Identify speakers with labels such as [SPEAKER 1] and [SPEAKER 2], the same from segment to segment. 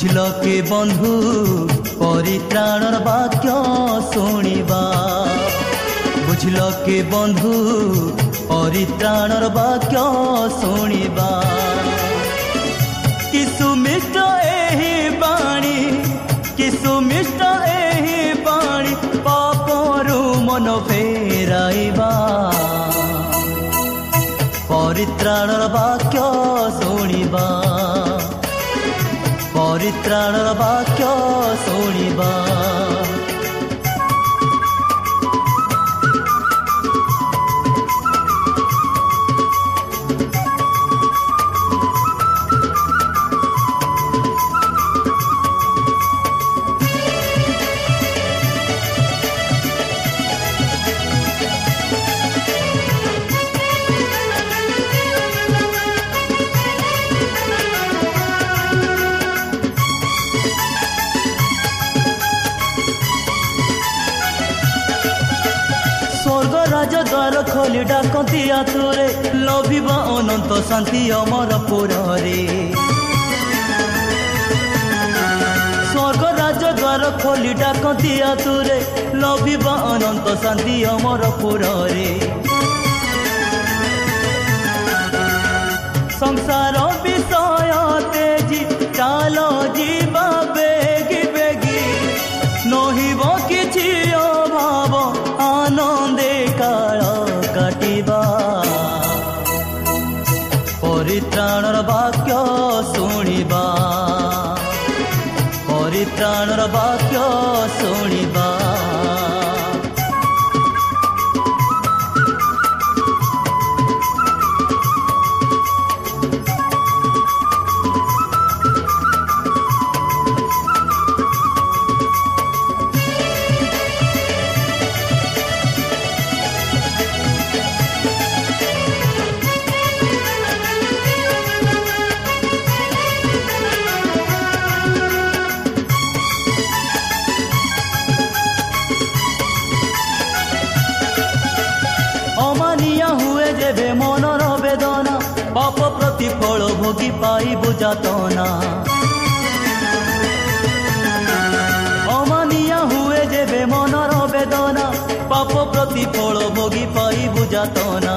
[SPEAKER 1] ବୁଝିଲ କି ବନ୍ଧୁ ପରିତ୍ରାଣର ବାକ୍ୟ ଶୁଣିବା ବୁଝିଲ କି ବନ୍ଧୁ ପରିତ୍ରାଣର ବାକ୍ୟ ଶୁଣିବା କି ସୁମିଷ୍ଟ ଏହି ବାଣୀ କି ସୁମିଷ୍ଟ ଏହି ବାଣୀ ପାପରୁ ମନ ଫେରାଇବା ପରିତ୍ରାଣର चित्रण वाक्य शोण ଦ୍ୱାର ଖୋଲି ଡାକନ୍ତି ଆତୁରେ ଲଭିବା ଅନନ୍ତ ଶାନ୍ତି ଅମର ପୁରରେ। ସ୍ୱର୍ଗ ରାଜ ଦ୍ୱାର ଖୋଲି ଡାକନ୍ତି ଆତୁରେ ଲଭିବା ଅନନ୍ତ ଶାନ୍ତି ଅମର ପୁରରେ। ସଂସାର ବିଷୟ ତେଜି ଚାଲ ପରିତ୍ରାଣର ବାକ୍ୟ ଶୁଣିବା। ପରିତ୍ରାଣର ବାକ୍ୟ ଶୁଣିବା। ପାଇବୁ ଯାତନା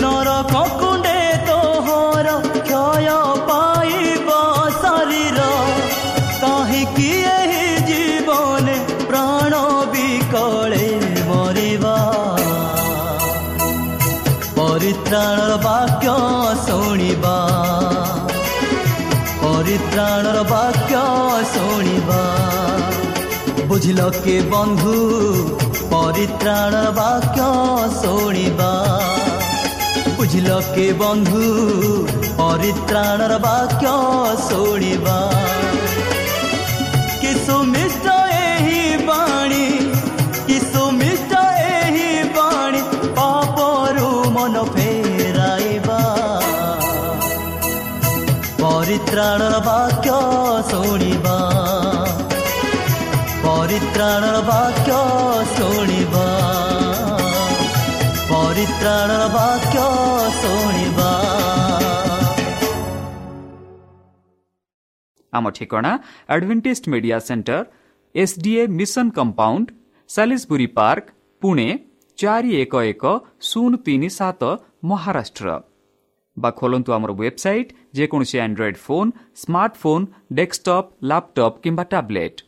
[SPEAKER 1] ନରକ କୁଣ୍ଡେ ତୋହର କ୍ଷୟ ପାଇବ ଶରୀର କାହିଁକି ଏହି ଜୀବନେ ପ୍ରାଣ ବିକଳେ ମରିବା ପରିତ୍ରାଣର ବାକ୍ୟ ଶୁଣିବା ପରିତ୍ରାଣର ବାକ୍ୟ ବୁଝିଲ କି ବନ୍ଧୁ ପରିତ୍ରାଣର ବାକ୍ୟ ଶୁଣିବା ବୁଝିଲ କି ବନ୍ଧୁ ପରିତ୍ରାଣର ବାକ୍ୟ ଶୁଣିବା କି ସୁମିଷ୍ଟ ଏହି ବାଣୀ କି ସୁମିଷ୍ଟ ଏହି ବାଣୀ ପାପରୁ ମନ ଫେରାଇବା ପରିତ୍ରାଣର ବାକ୍ୟ ଶୁଣିବା ପରିତ୍ରାଣର ବାକ୍ୟ ଶୁଣିବା
[SPEAKER 2] ଆମ ଠିକଣା Adventist Media Centre SDA mission compound Salisbury Park Pune ଚାରି ଏକ ଏକ ଶୂନ ତିନି ସାତ ମହାରାଷ୍ଟ୍ର ବା ଖୋଲନ୍ତୁ ଆମର ୱେବସାଇଟ୍ ଯେକୌଣସି Android phone smartphone desktop laptop କିମ୍ବା ଟ୍ୟାବ୍ଲେଟ୍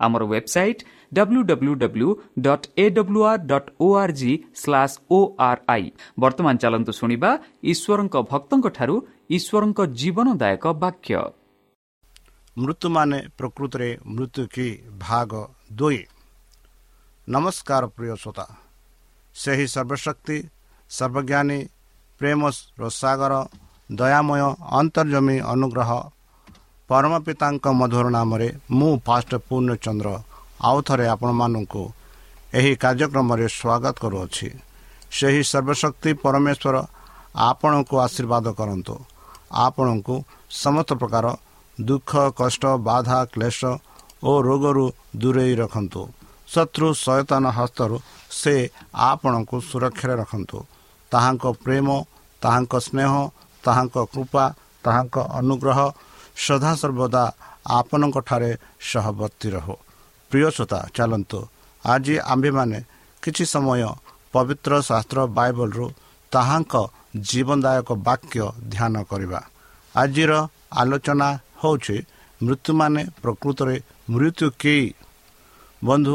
[SPEAKER 2] ଆମର website W W W dot A W R dot O R G slash O R I ବର୍ତ୍ତମାନ ଚାଲନ୍ତୁ ଶୁଣିବା ଈଶ୍ୱରଙ୍କ ଭକ୍ତଙ୍କଠାରୁ ଈଶ୍ୱରଙ୍କ ଜୀବନଦାୟକ ବାକ୍ୟ।
[SPEAKER 3] ମୃତ୍ୟୁମାନେ ପ୍ରକୃତରେ ମୃତ୍ୟୁ କି ଭାଗ ଦୁଇ। ନମସ୍କାର ପ୍ରିୟ ଶ୍ରୋତା। ସେହି ସର୍ବଶକ୍ତି ସର୍ବଜ୍ଞାନୀ ପ୍ରେମ ରସାଗର ଦୟାମୟ ଅନ୍ତର୍ଜମୀ ଅନୁଗ୍ରହ ପରମ ପିତାଙ୍କ ମଧୁର ନାମରେ ମୁଁ ଫାଷ୍ଟ ପୂର୍ଣ୍ଣଚନ୍ଦ୍ର ଆଉ ଥରେ ଆପଣମାନଙ୍କୁ ଏହି କାର୍ଯ୍ୟକ୍ରମରେ ସ୍ୱାଗତ କରୁଅଛି। ସେହି ସର୍ବଶକ୍ତି ପରମେଶ୍ୱର ଆପଣଙ୍କୁ ଆଶୀର୍ବାଦ କରନ୍ତୁ। ଆପଣଙ୍କୁ ସମସ୍ତ ପ୍ରକାର ଦୁଃଖ କଷ୍ଟ ବାଧା କ୍ଲେଶ ଓ ରୋଗରୁ ଦୂରେଇ ରଖନ୍ତୁ। ଶତ୍ରୁ ସଚେତନ ହସ୍ତରୁ ସେ ଆପଣଙ୍କୁ ସୁରକ୍ଷାରେ ରଖନ୍ତୁ। ତାହାଙ୍କ ପ୍ରେମ ତାହାଙ୍କ ସ୍ନେହ ତାହାଙ୍କ କୃପା ତାହାଙ୍କ ଅନୁଗ୍ରହ ସଦାସର୍ବଦା ଆପଣଙ୍କଠାରେ ସହବର୍ତ୍ତୀ ରହୁ। ପ୍ରିୟ ଶ୍ରୋତା ଚାଲନ୍ତୁ। ଆଜି ଆମ୍ଭେମାନେ କିଛି ସମୟ ପବିତ୍ର ଶାସ୍ତ୍ର ବାଇବଲରୁ ତାହାଙ୍କ ଜୀବନଦାୟକ ବାକ୍ୟ ଧ୍ୟାନ କରିବା। ଆଜିର ଆଲୋଚନା ହେଉଛି ମୃତ୍ୟୁମାନେ ପ୍ରକୃତରେ ମୃତ୍ୟୁ କେହି ବନ୍ଧୁ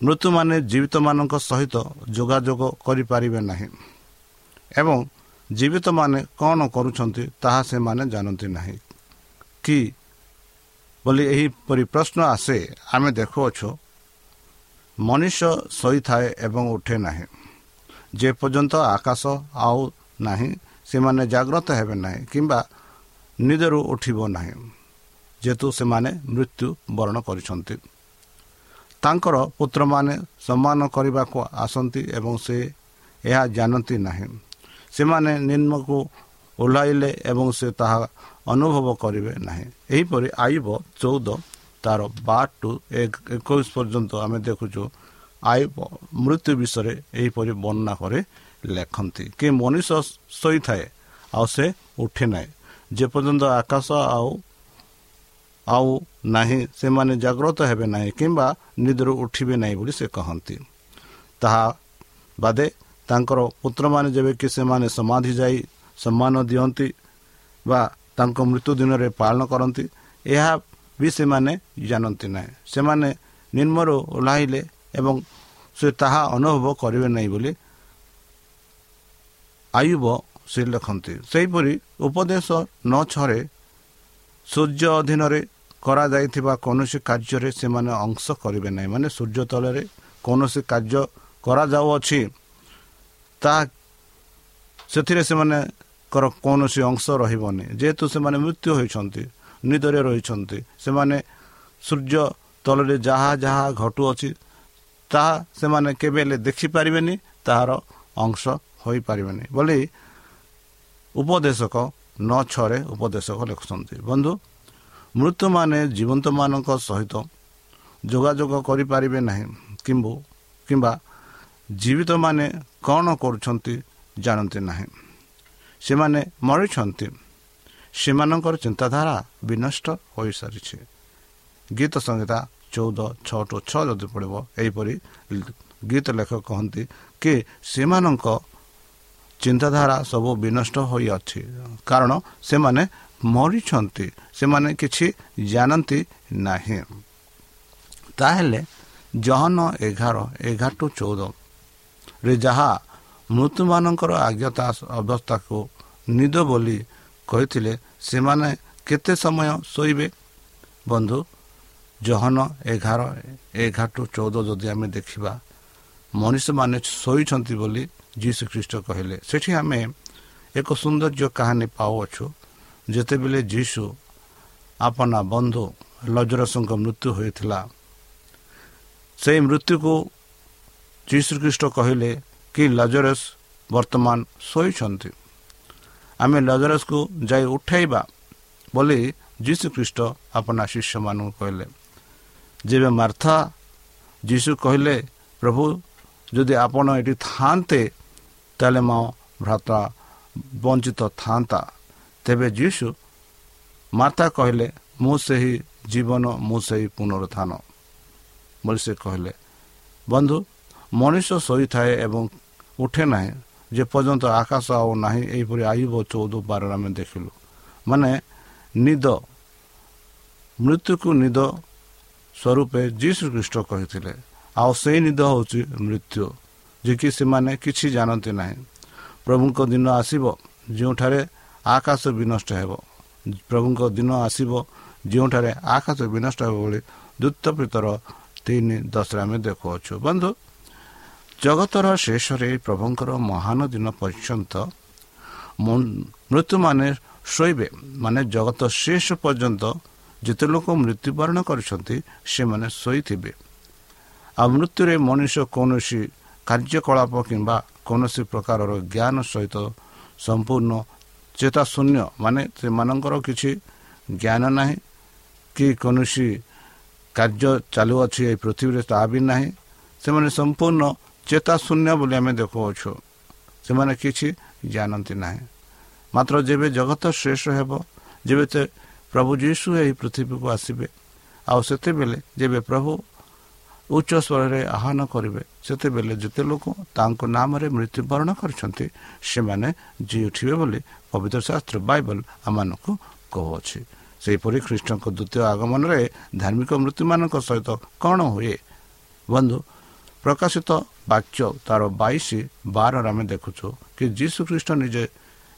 [SPEAKER 3] ମୃତ୍ୟୁମାନେ ଜୀବିତମାନଙ୍କ ସହିତ ଯୋଗାଯୋଗ କରିପାରିବେ ନାହିଁ। ଏବଂ ଜୀବିତମାନେ କ'ଣ କରୁଛନ୍ତି ତାହା ସେମାନେ ଜାଣନ୍ତି ନାହିଁ। କି ବୋଲି ଏହିପରି ପ୍ରଶ୍ନ ଆସେ ଆମେ ଦେଖୁଅଛୁ। ମଣିଷ ଶୋଇଥାଏ ଏବଂ ଉଠେ ନାହିଁ। ଯେପର୍ଯ୍ୟନ୍ତ ଆକାଶ ଆଉ ନାହିଁ ସେମାନେ ଜାଗ୍ରତ ହେବେ ନାହିଁ କିମ୍ବା ନିଦରୁ ଉଠିବ ନାହିଁ ଯେହେତୁ ସେମାନେ ମୃତ୍ୟୁ ବରଣ କରିଛନ୍ତି। ତାଙ୍କର ପୁତ୍ରମାନେ ସମ୍ମାନ କରିବାକୁ ଆସନ୍ତି ଏବଂ ସେ ଏହା ଜାଣନ୍ତି ନାହିଁ। ସେମାନେ ନିମ୍ନକୁ ଓହ୍ଲାଇଲେ ଏବଂ ସେ ତାହା ଅନୁଭବ କରିବେ ନାହିଁ। ଏହିପରି ଆଇବ ଚଉଦ ତାର ବାର ଟୁ ଏକୋଇଶ ପର୍ଯ୍ୟନ୍ତ ଆମେ ଦେଖୁଛୁ ଆଇବ ମୃତ୍ୟୁ ବିଷୟରେ ଏହିପରି ବର୍ଣ୍ଣନା କରି ଲେଖନ୍ତି। କି ମଣିଷ ଶୋଇଥାଏ ଆଉ ସେ ଉଠେ ନାହିଁ। ଯେପର୍ଯ୍ୟନ୍ତ ଆକାଶ ଆଉ ଆଉ ନାହିଁ ସେମାନେ ଜାଗ୍ରତ ହେବେ ନାହିଁ କିମ୍ବା ନିଦରୁ ଉଠିବେ ନାହିଁ ବୋଲି ସେ କହନ୍ତି। ତାହା ବାଦେ ତାଙ୍କର ପୁତ୍ରମାନେ ଯେବେ କି ସେମାନେ ସମାଧି ଯାଇ ସମ୍ମାନ ଦିଅନ୍ତି ବା ତାଙ୍କ ମୃତ୍ୟୁ ଦିନରେ ପାଳନ କରନ୍ତି ଏହା ବି ସେମାନେ ଜାଣନ୍ତି ନାହିଁ। ସେମାନେ ନିମ୍ନରୁ ଓହ୍ଲାଇଲେ ଏବଂ ସେ ତାହା ଅନୁଭବ କରିବେ ନାହିଁ ବୋଲି ଆୟୁବ ସେ ଲେଖନ୍ତି। ସେହିପରି ଉପଦେଶ ନ ଛରେ ସୂର୍ଯ୍ୟ ଅଧୀନରେ କରାଯାଇଥିବା କୌଣସି କାର୍ଯ୍ୟରେ ସେମାନେ ଅଂଶ କରିବେ ନାହିଁ। ମାନେ ସୂର୍ଯ୍ୟ ତଳରେ କୌଣସି କାର୍ଯ୍ୟ କରାଯାଉଅଛି ତାହା ସେଥିରେ ସେମାନଙ୍କର କୌଣସି ଅଂଶ ରହିବନି। ଯେହେତୁ ସେମାନେ ମୃତ୍ୟୁ ହୋଇଛନ୍ତି ନିଦରେ ରହିଛନ୍ତି ସେମାନେ ସୂର୍ଯ୍ୟ ତଳରେ ଯାହା ଯାହା ଘଟୁଅଛି ତାହା ସେମାନେ କେବେ ହେଲେ ଦେଖିପାରିବେନି ତାହାର ଅଂଶ ହୋଇପାରିବେନି। ବୋଲି ଉପଦେଶକ ନ ଛଅରେ ଉପଦେଶକ ଲେଖୁଛନ୍ତି ବନ୍ଧୁ ମୃତ୍ୟୁମାନେ ଜୀବନ୍ତମାନଙ୍କ ସହିତ ଯୋଗାଯୋଗ କରିପାରିବେ ନାହିଁ କିମ୍ବୁ କିମ୍ବା ଜୀବିତମାନେ କ'ଣ କରୁଛନ୍ତି ଜାଣନ୍ତି ନାହିଁ। ସେମାନେ ମରିଛନ୍ତି। ସେମାନଙ୍କର ଚିନ୍ତାଧାରା ବିନଷ୍ଟ ହୋଇସାରିଛି। ଗୀତ ସଂହିତା ଚଉଦ ଛଅ ଟୁ ଛଅ ଯଦି ପଡ଼ିବ ଏହିପରି ଗୀତ ଲେଖକ କହନ୍ତି କି ସେମାନଙ୍କ ଚିନ୍ତାଧାରା ସବୁ ବିନଷ୍ଟ ହୋଇଅଛି। କାରଣ ସେମାନେ ମରିଛନ୍ତି। ସେମାନେ କିଛି ଜାଣନ୍ତି ନାହିଁ। ତାହେଲେ ଜହନ ଏଗାର ଏଗାର ଟୁ ଚଉଦରେ ଯାହା ମୃତ୍ୟୁମାନଙ୍କର ଆଜ୍ଞତା ଅବସ୍ଥାକୁ ନିଦ ବୋଲି କହିଥିଲେ ସେମାନେ କେତେ ସମୟ ଶୋଇବେ? ବନ୍ଧୁ ଜହନ ଏଗାର ଏଗାର ଟୁ ଚଉଦ ଯଦି ଆମେ ଦେଖିବା ମଣିଷମାନେ ଶୋଇଛନ୍ତି ବୋଲି ଯୀଶୁ ଖ୍ରୀଷ୍ଟ କହିଲେ। ସେଠି ଆମେ ଏକ ସୌନ୍ଦର୍ଯ୍ୟ କାହାଣୀ ପାଉଅଛୁ। ଯେତେବେଳେ ଯୀଶୁ ଆପଣା ବନ୍ଧୁ ଲଜରସଙ୍କ ମୃତ୍ୟୁ ହୋଇଥିଲା ସେହି ମୃତ୍ୟୁକୁ ଯୀଶୁଖ୍ରୀଷ୍ଟ କହିଲେ କି ଲଜରସ୍ ବର୍ତ୍ତମାନ ଶୋଇଛନ୍ତି? ଆମେ ଲଜରସ୍କୁ ଯାଇ ଉଠାଇବା ବୋଲି ଯୀଶୁଖ୍ରୀଷ୍ଟ ଆପଣା ଶିଷ୍ୟମାନଙ୍କୁ କହିଲେ। ଯେବେ ମାର୍ଥା ଯୀଶୁ କହିଲେ ପ୍ରଭୁ ଯଦି ଆପଣ ଏଠି ଥାନ୍ତେ ତାହେଲେ ମୋ ଭ୍ରାତା ବଞ୍ଚିତ ଥାନ୍ତା ତେବେ ଯୀଶୁ ମାତା କହିଲେ ମୁଁ ସେହି ଜୀବନ ମୁଁ ସେହି ପୁନରୁତ୍ଥାନ ବୋଲି ସେ କହିଲେ ବନ୍ଧୁ ମଣିଷ ଶୋଇଥାଏ ଏବଂ ଉଠେ ନାହିଁ ଯେପର୍ଯ୍ୟନ୍ତ ଆକାଶ ଆଉ ନାହିଁ ଏହିପରି ଆୟୁବ ଚଉଦ ବାରରେ ଆମେ ଦେଖିଲୁ। ମାନେ ନିଦ ମୃତ୍ୟୁକୁ ନିଦ ସ୍ୱରୂପେ ଯୀଶୁ ଖ୍ରୀଷ୍ଟ କହିଥିଲେ। ଆଉ ସେଇ ନିଦ ହେଉଛି ମୃତ୍ୟୁ ଯିଏକି ସେମାନେ କିଛି ଜାଣନ୍ତି ନାହିଁ। ପ୍ରଭୁଙ୍କ ଦିନ ଆସିବ ଯେଉଁଠାରେ ଆକାଶ ବିନଷ୍ଟ ହେବ। ପ୍ରଭୁଙ୍କ ଦିନ ଆସିବ ଯେଉଁଠାରେ ଆକାଶ ବିନଷ୍ଟ ହେବ ବୋଲି ଦ୍ୱିତୀୟ ତିନି ଦଶରେ ଆମେ ଦେଖୁଅଛୁ। ବନ୍ଧୁ ଜଗତର ଶେଷରେ ପ୍ରଭୁଙ୍କର ମହାନ ଦିନ ପର୍ଯ୍ୟନ୍ତ ମୃତ୍ୟୁମାନେ ଶୋଇବେ। ମାନେ ଜଗତ ଶେଷ ପର୍ଯ୍ୟନ୍ତ ଯେତେ ଲୋକ ମୃତ୍ୟୁବରଣ କରିଛନ୍ତି ସେମାନେ ଶୋଇଥିବେ। ଆଉ ମୃତ୍ୟୁରେ ମଣିଷ କୌଣସି କାର୍ଯ୍ୟକଳାପ କିମ୍ବା କୌଣସି ପ୍ରକାରର ଜ୍ଞାନ ସହିତ ସମ୍ପୂର୍ଣ୍ଣ ଚେତାଶୂନ୍ୟ ମାନେ ସେମାନଙ୍କର କିଛି ଜ୍ଞାନ ନାହିଁ କି କୌଣସି କାର୍ଯ୍ୟ ଚାଲୁଅଛି ଏହି ପୃଥିବୀରେ ତାହା ବି ନାହିଁ ସେମାନେ ସମ୍ପୂର୍ଣ୍ଣ ଚେତାଶୂନ୍ୟ ବୋଲି ଆମେ ଦେଖୁଅଛୁ। ସେମାନେ କିଛି ଜାଣନ୍ତି ନାହିଁ। ମାତ୍ର ଯେବେ ଜଗତ ଶେଷ ହେବ ଯେବେ ପ୍ରଭୁ ଯୀଶୁ ଏହି ପୃଥିବୀକୁ ଆସିବେ ଆଉ ସେତେବେଳେ ଯେବେ ପ୍ରଭୁ ଉଚ୍ଚ ସ୍ୱରରେ ଆହ୍ୱାନ କରିବେ ସେତେବେଳେ ଯେତେ ଲୋକ ତାଙ୍କ ନାମରେ ମୃତ୍ୟୁବରଣ କରିଛନ୍ତି ସେମାନେ ଜି ଉଠିବେ ବୋଲି ପବିତ୍ର ଶାସ୍ତ୍ର ବାଇବଲ ଆମମାନଙ୍କୁ କହୁଅଛି। ସେହିପରି ଖ୍ରୀଷ୍ଟଙ୍କ ଦ୍ୱିତୀୟ ଆଗମନରେ ଧାର୍ମିକ ମୃତ୍ୟୁମାନଙ୍କ ସହିତ କ'ଣ ହୁଏ? ବନ୍ଧୁ ପ୍ରକାଶିତ ବାକ୍ୟ ତାର ବାଇଶ ବାରରେ ଆମେ ଦେଖୁଛୁ କି ଯୀଶୁ ଖ୍ରୀଷ୍ଟ ନିଜେ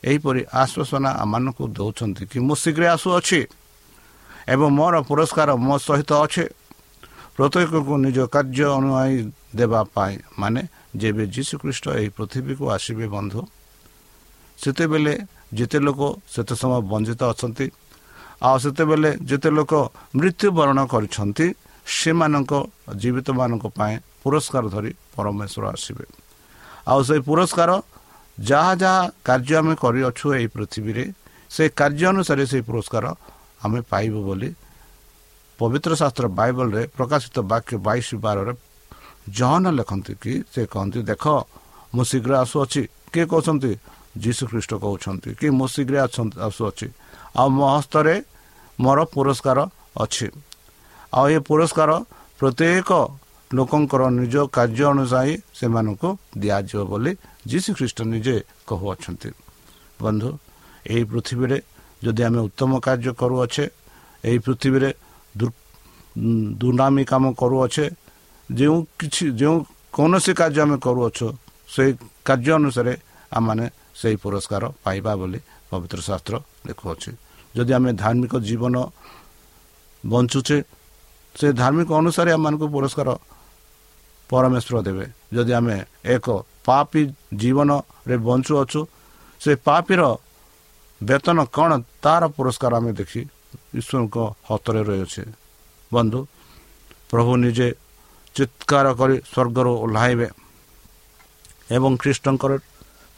[SPEAKER 3] ଏହିପରି ଆଶ୍ୱାସନା ଆମମାନଙ୍କୁ ଦେଉଛନ୍ତି କି ମୁଁ ଶୀଘ୍ର ଆସୁଅଛି ଏବଂ ମୋର ପୁରସ୍କାର ମୋ ସହିତ ଅଛି ପ୍ରତ୍ୟେକକୁ ନିଜ କାର୍ଯ୍ୟ ଅନୁଯାୟୀ ଦେବା ପାଇଁ ମାନେ ଯେବେ ଯୀଶୁଖ୍ରୀଷ୍ଟ ଏହି ପୃଥିବୀକୁ ଆସିବେ ବନ୍ଧୁ ସେତେବେଳେ ଯେତେ ଲୋକ ସେତେ ସମୟ ବଞ୍ଚିତ ଅଛନ୍ତି ଆଉ ସେତେବେଳେ ଯେତେ ଲୋକ ମୃତ୍ୟୁବରଣ କରିଛନ୍ତି ସେମାନଙ୍କ ଜୀବିତମାନଙ୍କ ପାଇଁ ପୁରସ୍କାର ଧରି ପରମେଶ୍ୱର ଆସିବେ। ଆଉ ସେଇ ପୁରସ୍କାର ଯାହା ଯାହା କାର୍ଯ୍ୟ ଆମେ କରିଅଛୁ ଏହି ପୃଥିବୀରେ ସେ କାର୍ଯ୍ୟ ଅନୁସାରେ ସେହି ପୁରସ୍କାର ଆମେ ପାଇବୁ ବୋଲି ପବିତ୍ର ଶାସ୍ତ୍ର ବାଇବଲରେ ପ୍ରକାଶିତ ବାକ୍ୟ ବାଇଶ ବାରରେ ଜହନ ଲେଖନ୍ତି କି ସେ କହନ୍ତି ଦେଖ ମୁଁ ଶୀଘ୍ର ଆସୁଅଛି। କିଏ କହୁଛନ୍ତି? ଯୀଶୁ ଖ୍ରୀଷ୍ଟ କହୁଛନ୍ତି କି ମୁଁ ଶୀଘ୍ର ଆସୁଅଛି। ଆଉ ମୋ ହସ୍ତରେ ମୋର ପୁରସ୍କାର ଅଛି। ଆଉ ଏ ପୁରସ୍କାର ପ୍ରତ୍ୟେକ ଲୋକଙ୍କର ନିଜ କାର୍ଯ୍ୟ ଅନୁଯାୟୀ ସେମାନଙ୍କୁ ଦିଆଯିବ ବୋଲି ଯୀଶୁ ଖ୍ରୀଷ୍ଟ ନିଜେ କହୁଅଛନ୍ତି। ବନ୍ଧୁ ଏହି ପୃଥିବୀରେ ଯଦି ଆମେ ଉତ୍ତମ କାର୍ଯ୍ୟ କରୁଅଛେ ଏହି ପୃଥିବୀରେ ଦୁର୍ନାମୀ କାମ କରୁଅଛେ ଯେଉଁ କିଛି ଯେଉଁ କୌଣସି କାର୍ଯ୍ୟ ଆମେ କରୁଅଛୁ ସେଇ କାର୍ଯ୍ୟ ଅନୁସାରେ ଆମମାନେ ସେହି ପୁରସ୍କାର ପାଇବା ବୋଲି ପବିତ୍ର ଶାସ୍ତ୍ର ଦେଖୁଅଛି ଯଦି ଆମେ ଧାର୍ମିକ ଜୀବନ ବଞ୍ଚୁଛେ ସେ ଧାର୍ମିକ ଅନୁସାରେ ଆମମାନଙ୍କୁ ପୁରସ୍କାର ପରମେଶ୍ୱର ଦେବେ। ଯଦି ଆମେ ଏକ ପାପି ଜୀବନରେ ବଞ୍ଚୁଅଛୁ ସେ ପାପିର ବେତନ କ'ଣ ତାର ପୁରସ୍କାର ଆମେ ଦେଖି ଈଶ୍ୱରଙ୍କ ହତରେ ରହିଅଛେ। ବନ୍ଧୁ ପ୍ରଭୁ ନିଜେ ଚିତ୍କାର କରି ସ୍ୱର୍ଗରୁ ଓହ୍ଲାଇବେ ଏବଂ ଖ୍ରୀଷ୍ଟଙ୍କର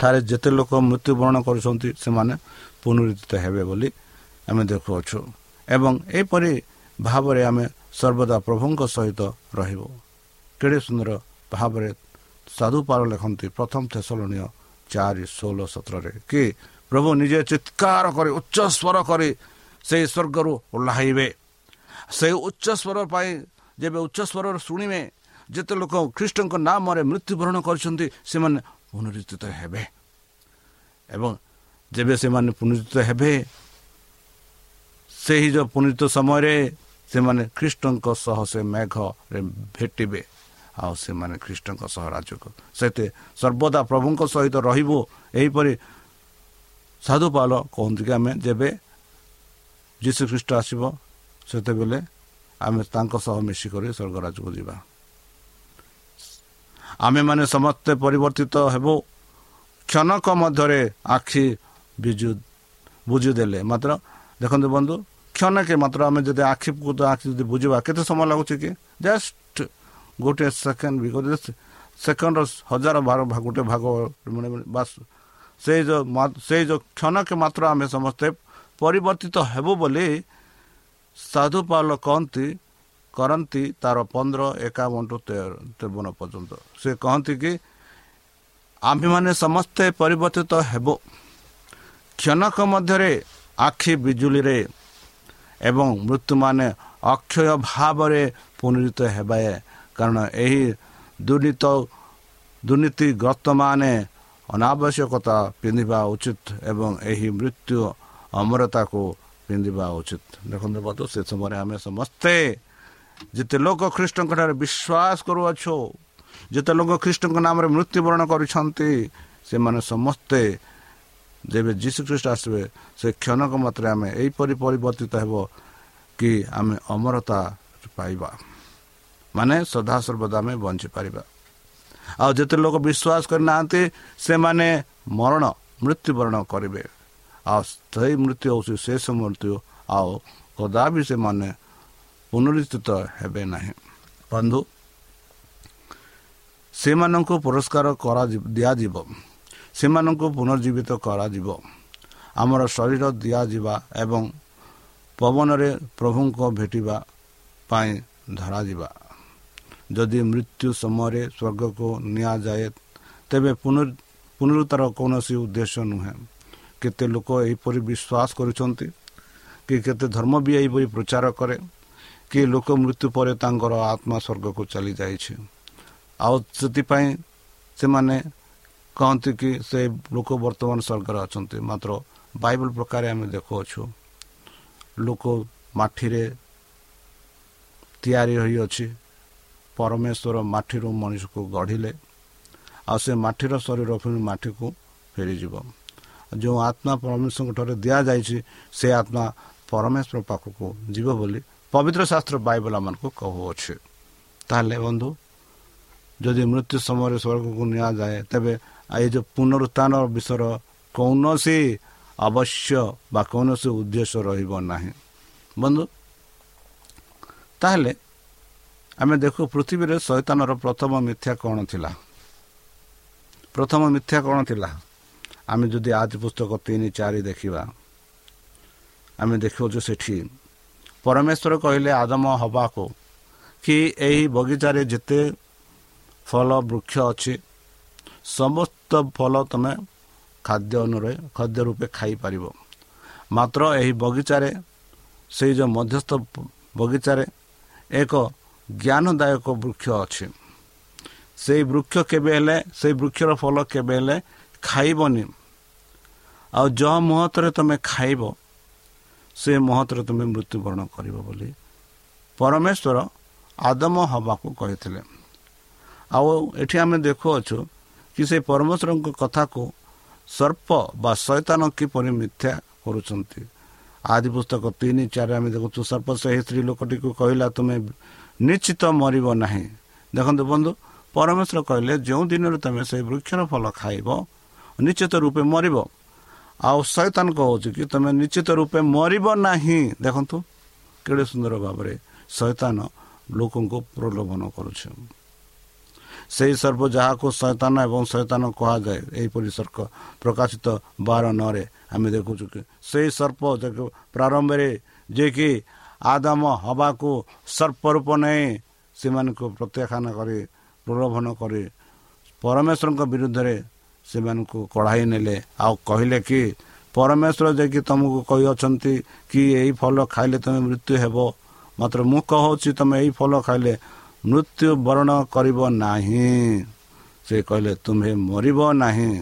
[SPEAKER 3] ଠାରେ ଯେତେ ଲୋକ ମୃତ୍ୟୁବରଣ କରୁଛନ୍ତି ସେମାନେ ପୁନରୁଦ୍ଧିତ ହେବେ ବୋଲି ଆମେ ଦେଖୁଅଛୁ। ଏବଂ ଏହିପରି ଭାବରେ ଆମେ ସର୍ବଦା ପ୍ରଭୁଙ୍କ ସହିତ ରହିବୁ। କେଡ଼େ ସୁନ୍ଦର ଭାବରେ ସାଧୁପାଳ ଲେଖନ୍ତି ପ୍ରଥମ ଥେସଲନୀୟ ଚାରି ଷୋହଳ ସତରରେ କି ପ୍ରଭୁ ନିଜେ ଚିତ୍କାର କରି ଉଚ୍ଚ ସ୍ୱର କରି ସେହି ସ୍ୱର୍ଗରୁ ଓହ୍ଲାଇବେ। ସେହି ଉଚ୍ଚ ସ୍ୱର ପାଇଁ ଯେବେ ଉଚ୍ଚ ସ୍ୱରରେ ଶୁଣିବେ ଯେତେ ଲୋକ ଖ୍ରୀଷ୍ଟଙ୍କ ନାମରେ ମୃତ୍ୟୁବରଣ କରିଛନ୍ତି ସେମାନେ ପୁନରୁଦ୍ଧିତ ହେବେ। ଏବଂ ଯେବେ ସେମାନେ ପୁନରୁଦ୍ଧିତ ହେବେ ସେହି ଯେଉଁ ପୁନରୁଦ୍ଧିତ ସମୟରେ ସେମାନେ ଖ୍ରୀଷ୍ଟଙ୍କ ସହ ସେ ମେଘରେ ଭେଟିବେ। ଆଉ ସେମାନେ ଖ୍ରୀଷ୍ଟଙ୍କ ସହ ରାଜକୁ ସେତେ ସର୍ବଦା ପ୍ରଭୁଙ୍କ ସହିତ ରହିବୁ ଏହିପରି ସାଧୁପାଲ କହନ୍ତି କି ଆମେ ଯେବେ ଯୀଶୁ ଖ୍ରୀଷ୍ଟ ଆସିବ ସେତେବେଳେ ଆମେ ତାଙ୍କ ସହ ମିଶିକରି ସ୍ୱର୍ଗରାଜକୁ ଯିବା। ଆମେମାନେ ସମସ୍ତେ ପରିବର୍ତ୍ତିତ ହେବ। କ୍ଷଣକ ମଧ୍ୟରେ ଆଖି ବିଜୁ ବୁଝିଦେଲେ ମାତ୍ର ଦେଖନ୍ତୁ ବନ୍ଧୁ କ୍ଷଣକେ ମାତ୍ର ଆମେ ଯଦି ଆଖି ଆଖି ଯଦି ବୁଝିବା କେତେ ସମୟ ଲାଗୁଛି କି? ଜଷ୍ଟ ଗୋଟିଏ ସେକେଣ୍ଡ ବି ସେକେଣ୍ଡର ହଜାର ବାର ଗୋଟେ ଭାଗ ବାସ୍ ସେଇ ଯେଉଁ ସେଇ ଯେଉଁ କ୍ଷଣକେ ମାତ୍ର ଆମେ ସମସ୍ତେ ପରିବର୍ତ୍ତିତ ହେବୁ ବୋଲି ସାଧୁ ପାଲ କହନ୍ତି କରନ୍ତି ତାର ପନ୍ଦର ଏକାବନଠୁ ତେବନ ପର୍ଯ୍ୟନ୍ତ। ସେ କହନ୍ତି କି ଆମ୍ଭେମାନେ ସମସ୍ତେ ପରିବର୍ତ୍ତିତ ହେବ। କ୍ଷଣକ ମଧ୍ୟରେ ଆଖି ବିଜୁଳିରେ ଏବଂ ମୃତ୍ୟୁମାନେ ଅକ୍ଷୟ ଭାବରେ ପୁନରିତ ହେବେ କାରଣ ଏହି ଦୁର୍ନୀତ ଦୁର୍ନୀତିଗ୍ରସ୍ତମାନେ ଅନାବଶ୍ୟକତା ପିନ୍ଧିବା ଉଚିତ ଏବଂ ଏହି ମୃତ୍ୟୁ ଅମରତାକୁ ପିନ୍ଧିବା ଉଚିତ। ଦେଖନ୍ତୁ ବନ୍ଧୁ ସେ ସମୟରେ ଆମେ ସମସ୍ତେ ଯେତେ ଲୋକ ଖ୍ରୀଷ୍ଟଙ୍କ ଠାରେ ବିଶ୍ୱାସ କରୁଅଛୁ ଯେତେ ଲୋକ ଖ୍ରୀଷ୍ଟଙ୍କ ନାମରେ ମୃତ୍ୟୁବରଣ କରିଛନ୍ତି ସେମାନେ ସମସ୍ତେ ଯେବେ ଯୀଶୁ ଖ୍ରୀଷ୍ଟ ଆସିବେ ସେ କ୍ଷଣକ ମାତ୍ରେ ଆମେ ଏହିପରି ପରିବର୍ତ୍ତିତ ହେବ କି ଆମେ ଅମରତା ପାଇବା। ମାନେ ସଦାସର୍ବଦା ଆମେ ବଞ୍ଚିପାରିବା। ଆଉ ଯେତେ ଲୋକ ବିଶ୍ୱାସ କରିନାହାନ୍ତି ସେମାନେ ମରଣ ମୃତ୍ୟୁବରଣ କରିବେ। ଆଉ ସେଇ ମୃତ୍ୟୁ ହେଉଛି ଶେଷ ମୃତ୍ୟୁ ଆଉ କଦାପି ସେମାନେ ପୁନରୁତ୍ଥିତ ହେବେ ନାହିଁ। ବନ୍ଧୁ ସେମାନଙ୍କୁ ପୁରସ୍କାର ଦିଆଯିବ। ସେମାନଙ୍କୁ ପୁନର୍ଜୀବିତ କରାଯିବ। ଆମର ଶରୀର ଦିଆଯିବା ଏବଂ ପବନରେ ପ୍ରଭୁଙ୍କ ଭେଟିବା ପାଇଁ ଧରାଯିବା। ଯଦି ମୃତ୍ୟୁ ସମୟରେ ସ୍ୱର୍ଗକୁ ନିଆଯାଏ ତେବେ ପୁନରୁତାର କୌଣସି ଉଦ୍ଦେଶ୍ୟ ନୁହେଁ। କେତେ ଲୋକ ଏହିପରି ବିଶ୍ୱାସ କରୁଛନ୍ତି? କି କେତେ ଧର୍ମ ବି ଏହିପରି ପ୍ରଚାର କରେ? କି ଲୋକ ମୃତ୍ୟୁ ପରେ ତାଙ୍କର ଆତ୍ମା ସ୍ୱର୍ଗକୁ ଚାଲିଯାଇଛି? ଆଉ ସେଥିପାଇଁ ସେମାନେ କହନ୍ତି କି ସେ ଲୋକ ବର୍ତ୍ତମାନ ସ୍ୱର୍ଗରେ ଅଛନ୍ତି। ମାତ୍ର ବାଇବଲ ପ୍ରକାରେ ଆମେ ଦେଖୁଅଛୁ ଲୋକ ମାଟିରେ ତିଆରି ହୋଇଅଛି। ପରମେଶ୍ୱର ମାଟିରୁ ମଣିଷକୁ ଗଢ଼ିଲେ ଆଉ ସେ ମାଟିର ଶରୀର ପୁଣି ମାଟିକୁ ଫେରିଯିବ। ଯେଉଁ ଆତ୍ମା ପରମେଶ୍ୱରଙ୍କ ଠାରେ ଦିଆଯାଇଛି ସେ ଆତ୍ମା ପରମେଶ୍ୱର ପାଖକୁ ଯିବ ବୋଲି ପବିତ୍ର ଶାସ୍ତ୍ର ବାଇବଲ ଆମମାନଙ୍କୁ କହୁଅଛି। ତାହେଲେ ବନ୍ଧୁ ଯଦି ମୃତ୍ୟୁ ସମୟରେ ସ୍ୱର୍ଗକୁ ନିଆଯାଏ ତେବେ ଏଇ ଯେଉଁ ପୁନରୁତ୍ଥାନ ବିଷୟର କୌଣସି ଆବଶ୍ୟ ବା କୌଣସି ଉଦ୍ଦେଶ୍ୟ ରହିବ ନାହିଁ। ବନ୍ଧୁ ତାହେଲେ ଆମେ ଦେଖୁ ପୃଥିବୀରେ ଶୈତାନର ପ୍ରଥମ ମିଥ୍ୟା କ'ଣ ଥିଲା? ପ୍ରଥମ ମିଥ୍ୟା କ'ଣ ଥିଲା? ଆମେ ଯଦି ଆଜି ପୁସ୍ତକ ତିନି ଚାରି ଦେଖିବା ଆମେ ଦେଖୁଛୁ ସେଠି ପରମେଶ୍ୱର କହିଲେ ଆଦମ ହେବାକୁ କି ଏହି ବଗିଚାରେ ଯେତେ ଫଳ ବୃକ୍ଷ ଅଛି ସମସ୍ତ ଫଳ ତୁମେ ଖାଦ୍ୟ ଅନୁରେ ଖାଦ୍ୟ ରୂପେ ଖାଇପାରିବ। ମାତ୍ର ଏହି ବଗିଚାରେ ସେଇ ଯେଉଁ ମଧ୍ୟସ୍ଥ ବଗିଚାରେ ଏକ ଜ୍ଞାନଦାୟକ ବୃକ୍ଷ ଅଛି। ସେଇ ବୃକ୍ଷ କେବେ ହେଲେ ସେଇ ବୃକ୍ଷର ଫଳ କେବେ ହେଲେ ଖାଇବନି। ଆଉ ଯେଉଁ ମୁହୂର୍ତ୍ତରେ ତୁମେ ଖାଇବ ସେ ମୁହୂର୍ତ୍ତରେ ତୁମେ ମୃତ୍ୟୁବରଣ କରିବ ବୋଲି ପରମେଶ୍ୱର ଆଦମ ହେବାକୁ କହିଥିଲେ। ଆଉ ଏଠି ଆମେ ଦେଖୁଅଛୁ କି ସେ ପରମେଶ୍ୱରଙ୍କ କଥାକୁ ସର୍ପ ବା ଶୈତାନ କିପରି ମିଥ୍ୟା କରୁଛନ୍ତି। ଆଦି ପୁସ୍ତକ ତିନି ଚାରି ଆମେ ଦେଖୁଛୁ ସର୍ପ ସେହି ସ୍ତ୍ରୀ ଲୋକଟିକୁ କହିଲା ତୁମେ ନିଶ୍ଚିତ ମରିବ ନାହିଁ। ଦେଖନ୍ତୁ ବନ୍ଧୁ ପରମେଶ୍ୱର କହିଲେ ଯେଉଁ ଦିନରେ ତୁମେ ସେଇ ବୃକ୍ଷର ଫଳ ଖାଇବ ନିଶ୍ଚିତ ରୂପେ ମରିବ। ଆଉ ଶୈତାନ କହୁଛି କି ତୁମେ ନିଶ୍ଚିତ ରୂପେ ମରିବ ନାହିଁ। ଦେଖନ୍ତୁ କେଡ଼େ ସୁନ୍ଦର ଭାବରେ ଶୈତାନ ଲୋକଙ୍କୁ ପ୍ରଲୋଭନ କରୁଛି। ସେହି ସର୍ବ ଯାହାକୁ ଶୈତାନ ଏବଂ ଶୈତାନ କୁହାଯାଏ ଏହିପରି ସର୍ପ ପ୍ରକାଶିତ ବାର ନରେ ଆମେ ଦେଖୁଛୁ କି ସେହି ସର୍ପ ପ୍ରାରମ୍ଭରେ ଯିଏକି ଆଦମ ହବାକୁ ସର୍ପ ରୂପ ନେଇ ସେମାନଙ୍କୁ ପ୍ରତ୍ୟାଖ୍ୟାନ କରି ପ୍ରଲୋଭନ କରି ପରମେଶ୍ୱରଙ୍କ ବିରୁଦ୍ଧରେ ସେମାନଙ୍କୁ କଢ଼ାଇ ନେଲେ। ଆଉ କହିଲେ କି ପରମେଶ୍ୱର ଯାଇକି ତୁମକୁ କହିଅଛନ୍ତି କି ଏଇ ଫଳ ଖାଇଲେ ତୁମେ ମୃତ୍ୟୁ ହେବ। ମାତ୍ର ମୁଁ କହୁଛି ତୁମେ ଏଇ ଫଳ ଖାଇଲେ ମୃତ୍ୟୁ ବରଣ କରିବ ନାହିଁ। ସେ କହିଲେ ତୁମେ ମରିବ ନାହିଁ।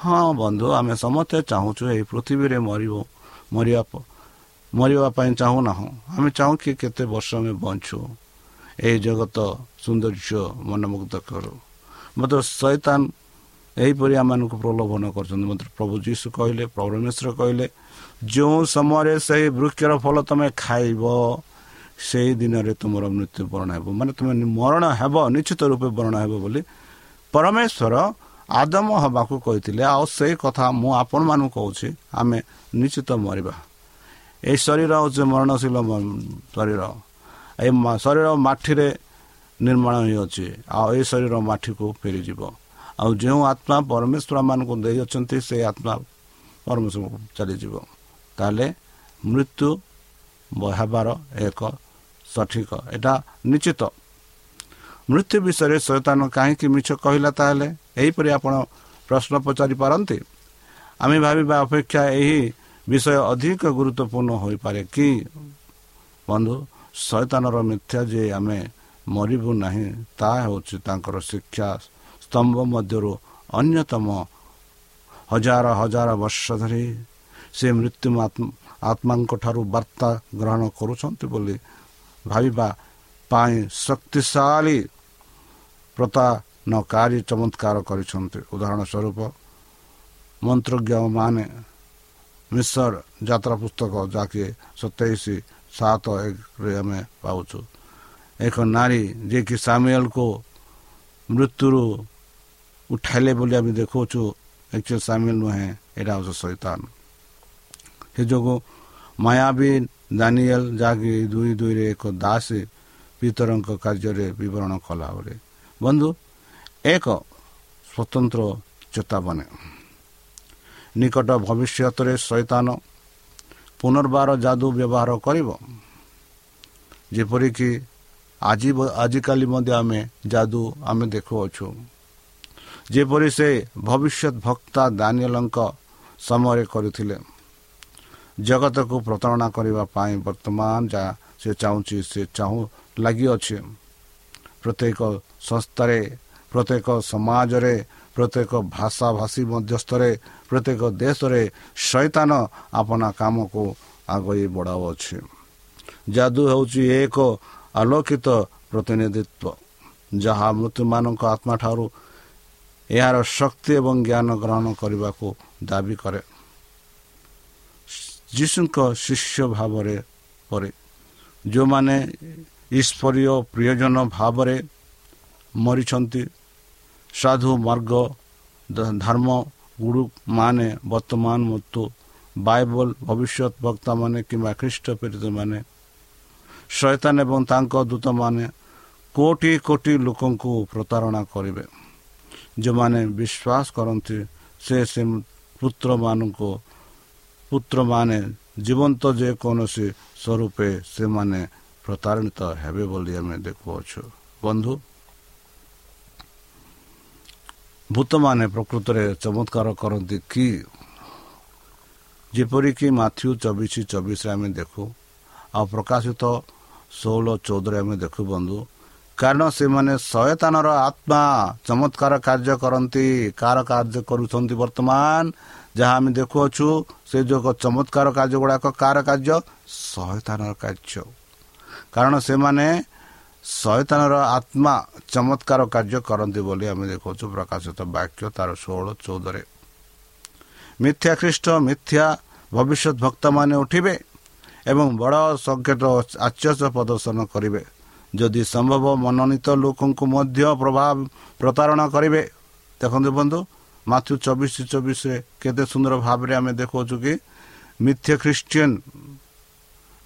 [SPEAKER 3] ହଁ ବନ୍ଧୁ ଆମେ ସମସ୍ତେ ଚାହୁଁଛୁ ଏହି ପୃଥିବୀରେ ମରିବ ମରିବା ମରିବା ପାଇଁ ଚାହୁଁନାହୁଁ ଆମେ ଚାହୁଁ କି କେତେ ବର୍ଷ ଆମେ ବଞ୍ଚୁ। ଏହି ଜଗତ ସୌନ୍ଦର୍ଯ୍ୟ ମନମୁଗ୍ଧ କରୁ। ମାତ୍ର ଶୈତାନ ଏହିପରି ଆମମାନଙ୍କୁ ପ୍ରଲୋଭନ କରୁଛନ୍ତି। ମାତ୍ର ପ୍ରଭୁ ଯୀଶୁ କହିଲେ ପରମେଶ୍ୱର କହିଲେ ଯେଉଁ ସମୟରେ ସେହି ବୃକ୍ଷର ଫଳ ତୁମେ ଖାଇବ ସେହି ଦିନରେ ତୁମର ମୃତ୍ୟୁବରଣ ହେବ। ମାନେ ତୁମେ ମରଣ ହେବ ନିଶ୍ଚିତ ରୂପେ ବରଣ ହେବ ବୋଲି ପରମେଶ୍ୱର ଆଦମ ହେବାକୁ କହିଥିଲେ। ଆଉ ସେଇ କଥା ମୁଁ ଆପଣମାନଙ୍କୁ କହୁଛି। ଆମେ ନିଶ୍ଚିତ ମରିବା। ଏହି ଶରୀର ହେଉଛି ମରଣଶୀଳ ଶରୀର ଏ ଶରୀର ମାଟିରେ ନିର୍ମାଣ ହୋଇଅଛି। ଆଉ ଏ ଶରୀର ମାଟିକୁ ଫେରିଯିବ। ଆଉ ଯେଉଁ ଆତ୍ମା ପରମେଶ୍ୱର ମାନଙ୍କୁ ଦେଇଅଛନ୍ତି ସେ ଆତ୍ମା ପରମେଶ୍ୱରକୁ ଚାଲିଯିବ। ତାହେଲେ ମୃତ୍ୟୁ ହେବାର ଏକ ସଠିକ ଏଇଟା ନିଶ୍ଚିତ। ମୃତ୍ୟୁ ବିଷୟରେ ସଚେତନ କାହିଁକି ମିଛ କହିଲା ତାହେଲେ? ଏହିପରି ଆପଣ ପ୍ରଶ୍ନ ପଚାରିପାରନ୍ତି ଆମେ ଭାବିବା ଅପେକ୍ଷା ଏହି ବିଷୟ ଅଧିକ ଗୁରୁତ୍ୱପୂର୍ଣ୍ଣ ହୋଇପାରେ କି? ବନ୍ଧୁ ଶୈତାନର ମିଥ୍ୟା ଯେ ଆମେ ମରିବୁ ନାହିଁ ତାହା ହେଉଛି ତାଙ୍କର ଶିକ୍ଷା ସ୍ତମ୍ଭ ମଧ୍ୟରୁ ଅନ୍ୟତମ ହଜାର ହଜାର ବର୍ଷ ଧରି ସେ ମୃତ୍ୟୁ ଆତ୍ମାଙ୍କ ଠାରୁ ବାର୍ତ୍ତା ଗ୍ରହଣ କରୁଛନ୍ତି ବୋଲି ଭାବିବା ପାଇଁ ଶକ୍ତିଶାଳୀ ପ୍ରତାନକାରୀ ଚମତ୍କାର କରିଛନ୍ତି। ଉଦାହରଣ ସ୍ୱରୂପ ମନ୍ତ୍ରଜ୍ଞମାନେ ମିଶର ଯାତ୍ରା ପୁସ୍ତକ ଯାହାକି ସତେଇଶ ସାତ ଏକରେ ଆମେ ପାଉଛୁ। ଏକ ନାରୀ ଯିଏକି ସାମିଏଲକୁ ମୃତ୍ୟୁରୁ ଉଠାଇଲେ ବୋଲି ଆମେ ଦେଖାଉଛୁ ଏକ୍ଚୁଆଲ ସାମିଲ ନୁହେଁ ଏଇଟା ହେଉଛି ସୈତାନ ସେ ଯୋଗୁଁ ମାୟାବୀ ଦାନିଏଲ ଯାହାକି ଦୁଇ ଦୁଇରେ ଏକ ଦାସ ପିତରଙ୍କ କାର୍ଯ୍ୟରେ ବିବରଣ କଲା ବୋଲି ବନ୍ଧୁ ଏକ ସ୍ୱତନ୍ତ୍ର ଚେତାବନୀ। ନିକଟ ଭବିଷ୍ୟତରେ ଶୈତାନ ପୁନର୍ବାର ଯାଦୁ ବ୍ୟବହାର କରିବ। ଯେପରିକି ଆଜି ଆଜିକାଲି ମଧ୍ୟ ଆମେ ଯାଦୁ ଆମେ ଦେଖୁଅଛୁ। ଯେପରି ସେ ଭବିଷ୍ୟତ ଭକ୍ତା ଦାନିଏଲଙ୍କ ସମୟରେ କରିଥିଲେ। ଜଗତକୁ ପ୍ରତାରଣା କରିବା ପାଇଁ ବର୍ତ୍ତମାନ ଯାହା ସେ ଚାହୁଁଛି ସେ ଚାହୁଁ ଲାଗିଅଛି। ପ୍ରତ୍ୟେକ ସଂସ୍ଥାରେ ପ୍ରତ୍ୟେକ ସମାଜରେ ପ୍ରତ୍ୟେକ ଭାଷାଭାଷୀ ମଧ୍ୟସ୍ଥରେ ପ୍ରତ୍ୟେକ ଦେଶରେ ଶୈତାନ ଆପଣା କାମକୁ ଆଗେଇ ବଢ଼ାଉଅଛି ଯାଦୁ ହେଉଛି ଏକ ଆଲୋକିତ ପ୍ରତିନିଧିତ୍ୱ ଯାହା ମୃତ୍ୟୁମାନଙ୍କ ଆତ୍ମା ଠାରୁ ଏହାର ଶକ୍ତି ଏବଂ ଜ୍ଞାନ ଗ୍ରହଣ କରିବାକୁ ଦାବି କରେ ଯୀଶୁଙ୍କ ଶିଷ୍ୟ ଭାବରେ ପରେ ଯେଉଁମାନେ ଈଶ୍ୱରୀୟ ପ୍ରିୟଜନ ଭାବରେ ମରିଛନ୍ତି ସାଧୁ ମାର୍ଗ ଧର୍ମ ଗୁରୁମାନେ ବର୍ତ୍ତମାନ ମୃତ୍ୟୁ ବାଇବଲ ଭବିଷ୍ୟତ ବକ୍ତାମାନେ କିମ୍ବା ଖ୍ରୀଷ୍ଟ ପୀଡ଼ିତମାନେ ଶୈତାନ ଏବଂ ତାଙ୍କ ଦୂତମାନେ କୋଟି କୋଟି ଲୋକଙ୍କୁ ପ୍ରତାରଣା କରିବେ ଯେଉଁମାନେ ବିଶ୍ୱାସ କରନ୍ତି ସେ ସେ ପୁତ୍ରମାନଙ୍କୁ ପୁତ୍ରମାନେ ଜୀବନ୍ତ ଯେକୌଣସି ସ୍ୱରୂପେ ସେମାନେ ପ୍ରତାରିତ ହେବେ ବୋଲି ଆମେ ଦେଖୁଅଛୁ। ବନ୍ଧୁ ଭୂତମାନେ ପ୍ରକୃତରେ ଚମତ୍କାର କରନ୍ତି କି? ଯେପରିକି ମାଥ୍ୟୁ ଚବିଶ ଚବିଶରେ ଆମେ ଦେଖୁ ଆଉ ପ୍ରକାଶିତ ଷୋହଳ ଚଉଦରେ ଆମେ ଦେଖୁ ବନ୍ଧୁ। କାରଣ ସେମାନେ ଶୟତାନର ଆତ୍ମା ଚମତ୍କାର କାର୍ଯ୍ୟ କରନ୍ତି କାର କାର୍ଯ୍ୟ କରୁଛନ୍ତି ବର୍ତ୍ତମାନ। ଯାହା ଆମେ ଦେଖୁଅଛୁ ସେ ଯୋଗ ଚମତ୍କାର କାର୍ଯ୍ୟ ଗୁଡ଼ାକ କାର କାର୍ଯ୍ୟ ଶୟତାନର କାର୍ଯ୍ୟ। କାରଣ ସେମାନେ ଶୟତାନର ଆତ୍ମା ଚମତ୍କାର କାର୍ଯ୍ୟ କରନ୍ତି ବୋଲି ଆମେ ଦେଖାଉଛୁ ପ୍ରକାଶିତ ବାକ୍ୟ ତାର ଷୋହଳ ଚଉଦରେ। ମିଥ୍ୟା ଖ୍ରୀଷ୍ଟ ମିଥ୍ୟା ଭବିଷ୍ୟତ ଭକ୍ତମାନେ ଉଠିବେ ଏବଂ ବଡ଼ ସଂକେତ ଆଶ୍ଚର୍ଯ୍ୟ ପ୍ରଦର୍ଶନ କରିବେ। ଯଦି ସମ୍ଭବ ମନୋନୀତ ଲୋକଙ୍କୁ ମଧ୍ୟ ପ୍ରଭାବ ପ୍ରତାରଣା କରିବେ। ଦେଖନ୍ତୁ ବନ୍ଧୁ ମାଥୁ ଚବିଶ ଚବିଶରେ କେତେ ସୁନ୍ଦର ଭାବରେ ଆମେ ଦେଖାଉଛୁ କି ମିଥ୍ୟା ଖ୍ରୀଷ୍ଟିଆନ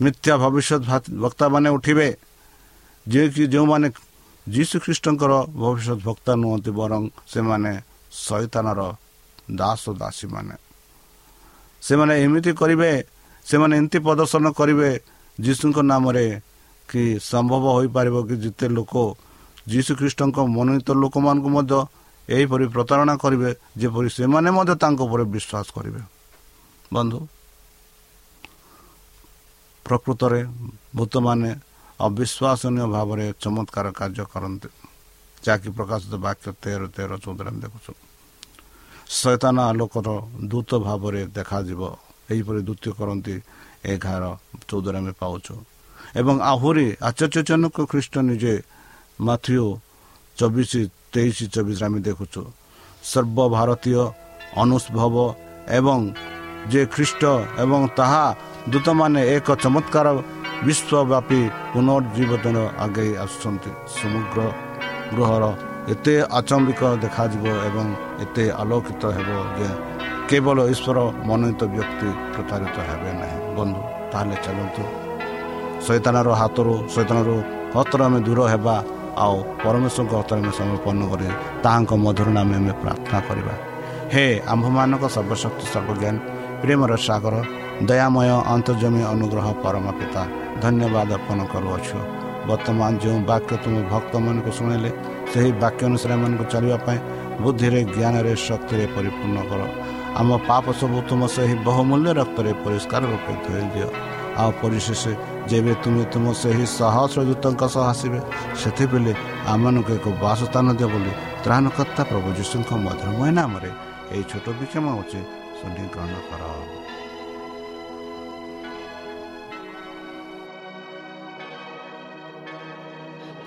[SPEAKER 3] ମିଥ୍ୟା ଭବିଷ୍ୟତ ବକ୍ତାମାନେ ଉଠିବେ। ଯିଏକି ଯେଉଁମାନେ ଯୀଶୁ ଖ୍ରୀଷ୍ଟଙ୍କର ଭବିଷ୍ୟତ ଭକ୍ତା ନୁହନ୍ତି ବରଂ ସେମାନେ ଶୈତାନର ଦାସ ଦାସୀମାନେ। ସେମାନେ ଏମିତି କରିବେ ସେମାନେ ଏମିତି ପ୍ରଦର୍ଶନ କରିବେ ଯୀଶୁଙ୍କ ନାମରେ କି ସମ୍ଭବ ହୋଇପାରିବ କି ଯେତେ ଲୋକ ଯୀଶୁ ଖ୍ରୀଷ୍ଟଙ୍କ ମନୋନୀତ ଲୋକମାନଙ୍କୁ ମଧ୍ୟ ଏହିପରି ପ୍ରତାରଣା କରିବେ ଯେପରି ସେମାନେ ମଧ୍ୟ ତାଙ୍କ ଉପରେ ବିଶ୍ୱାସ କରିବେ। ବନ୍ଧୁ ପ୍ରକୃତରେ ଭୂତମାନେ ଅବିଶ୍ୱାସନୀୟ ଭାବରେ ଚମତ୍କାର କାର୍ଯ୍ୟ କରନ୍ତି ଯାହାକି ପ୍ରକାଶିତ ବାକ୍ୟ ତେର ତେର ଚଉଦରେ ଆମେ ଦେଖୁଛୁ ଶୈତାନ ଆଲୋକର ଦୂତ ଭାବରେ ଦେଖାଯିବ ଏହିପରି ଦ୍ୱିତୀୟ କରନ୍ତି ଏଗାର ଚଉଦରେ ଆମେ ପାଉଛୁ ଏବଂ ଆହୁରି ଆଶ୍ଚର୍ଯ୍ୟଜନକ ଖ୍ରୀଷ୍ଟ ନିଜେ ମାଥ୍ୟୁ ଚବିଶ ତେଇଶ ଚବିଶରେ ଆମେ ଦେଖୁଛୁ ସର୍ବଭାରତୀୟ ଅନୁଷ୍ଭବ ଏବଂ ଯେ ଖ୍ରୀଷ୍ଟ ଏବଂ ତାହା ଦୂତମାନେ ଏକ ଚମତ୍କାର ବିଶ୍ୱବ୍ୟାପୀ ପୁନର୍ଜୀବନ ଆଗେଇ ଆସୁଛନ୍ତି ସମଗ୍ର ଗୃହର ଏତେ ଆଚମ୍ବିକ ଦେଖାଯିବ ଏବଂ ଏତେ ଆଲୋକିତ ହେବ ଯେ କେବଳ ଈଶ୍ୱର ମନୋନୀତ ବ୍ୟକ୍ତି ପ୍ରତାରିତ ହେବେ ନାହିଁ ବନ୍ଧୁ ତାହେଲେ ଚାଲନ୍ତୁ ଶୈତାନର ହାତରୁ ଶୈତାନରୁ ହତରୁ ଆମେ ଦୂର ହେବା ଆଉ ପରମେଶ୍ୱରଙ୍କ ହତରେ ଆମେ ସମର୍ପଣ କରି ତାହାଙ୍କ ମଧୁର ନାମେ ଆମେ ପ୍ରାର୍ଥନା କରିବା ହେ ଆମ୍ଭମାନଙ୍କ ସର୍ବଶକ୍ତି ସର୍ବଜ୍ଞାନ ପ୍ରେମର ସାଗର ଦୟାମୟ ଅନ୍ତର୍ଜମୀ ଅନୁଗ୍ରହ ପରମ ପିତା ଧନ୍ୟବାଦ ଅର୍ପଣ କରୁଅଛୁ। ବର୍ତ୍ତମାନ ଯେଉଁ ବାକ୍ୟ ତୁମ ଭକ୍ତମାନଙ୍କୁ ଶୁଣିଲେ ସେହି ବାକ୍ୟ ଅନୁସାରେ ଏମାନଙ୍କୁ ଚାଲିବା ପାଇଁ ବୁଦ୍ଧିରେ ଜ୍ଞାନରେ ଶକ୍ତିରେ ପରିପୂର୍ଣ୍ଣ କର। ଆମ ପାପ ସବୁ ତୁମ ସେହି ବହୁମୂଲ୍ୟ ରକ୍ତରେ ପରିଷ୍କାର ରୂପେ ଧୋଇ ଦିଅ। ଆଉ ପରିଶେଷ ଯେବେ ତୁମେ ତୁମ ସେହି ସହସ୍ର ଦୂତଙ୍କ ସହ ଆସିବେ ସେଥିବେଳେ ଆମମାନଙ୍କୁ ଏକ ବାସସ୍ଥାନ ଦିଅ ବୋଲି ତ୍ରାଣକର୍ତ୍ତା ପ୍ରଭୁ ଯୀଶୁଙ୍କ ମଧୁରମୟ ନାମରେ ଏହି ଛୋଟ ବିକ୍ଷମ ହେଉଛି ଶୁଣି ଗ୍ରହଣ କର।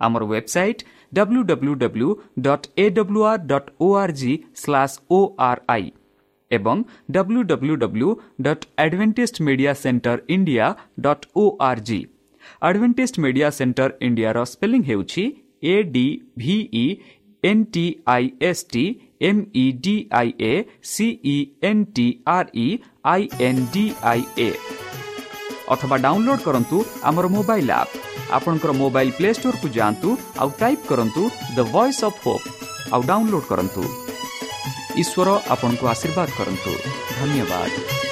[SPEAKER 2] ଆମର website W W W dot A W R dot O R G slash O R I ଏବଂ W W W dot Adventist Media Centre India dot O R G Adventist Media Centre ଇଣ୍ଡିଆର spelling ହେଉଛି A D V E N T I S T M E D I A C E N T R E I N D I A ଅଥବା download କରନ୍ତୁ ଆମର mobile app ଆପଣଙ୍କର mobile play ଷ୍ଟୋରକୁ ଯାଆନ୍ତୁ ଆଉ type କରନ୍ତୁ the Voice of Hope ଆଉ download କରନ୍ତୁ ଈଶ୍ୱର ଆପଣଙ୍କୁ ଆଶୀର୍ବାଦ କରନ୍ତୁ ଧନ୍ୟବାଦ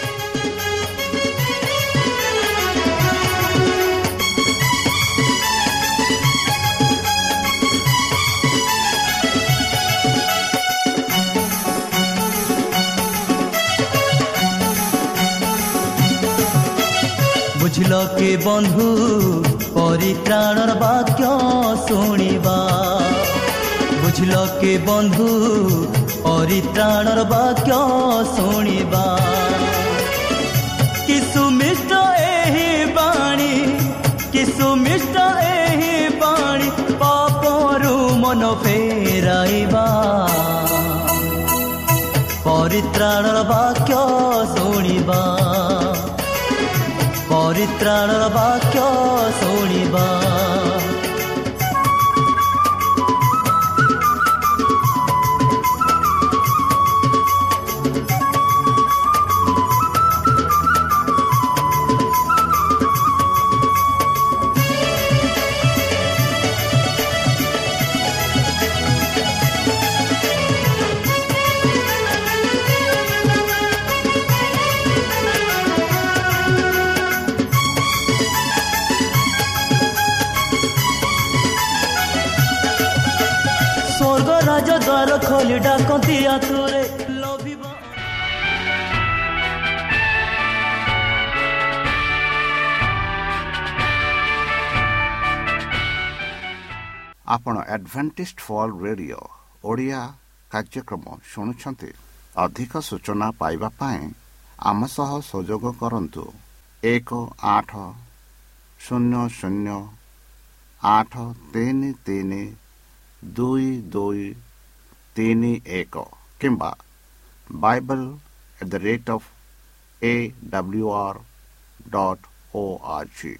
[SPEAKER 1] ବୁଝିଲ କି ବନ୍ଧୁ ପରିତ୍ରାଣର ବାକ୍ୟ ଶୁଣିବା। ବୁଝିଲ କି ବନ୍ଧୁ ପରିତ୍ରାଣର ବାକ୍ୟ ଶୁଣିବା। କି ସୁମିଷ୍ଟ ଏହି ବାଣୀ କି ସୁମିଷ୍ଟ ଏହି ବାଣୀ ପାପରୁ ମନ ଫେରାଇବା। ପରିତ୍ରାଣର ବାକ୍ୟ ଶୁଣିବା। ପରିତ୍ରାଣର ବାକ୍ୟ ଶୁଣିବା ଦ୍ୱାର ଖୋଲି ଡାକନ୍ତି ଆତୁରେ।
[SPEAKER 3] ଆପଣ ଆଡଭେଣ୍ଟିଷ୍ଟ ଫଲ୍ ରେଡ଼ିଓ ଓଡ଼ିଆ କାର୍ଯ୍ୟକ୍ରମ ଶୁଣୁଛନ୍ତି। ଅଧିକ ସୂଚନା ପାଇବା ପାଇଁ ଆମ ସହ ସଂଯୋଗ କରନ୍ତୁ। ଏକ ଆଠ ଶୂନ୍ୟ ଶୂନ୍ୟ ଆଠ ତିନି ତିନି ଦୁଇ ଦୁଇ ତିନି ଏକ କିମ୍ବା Bible at the rate of A W R dot O R G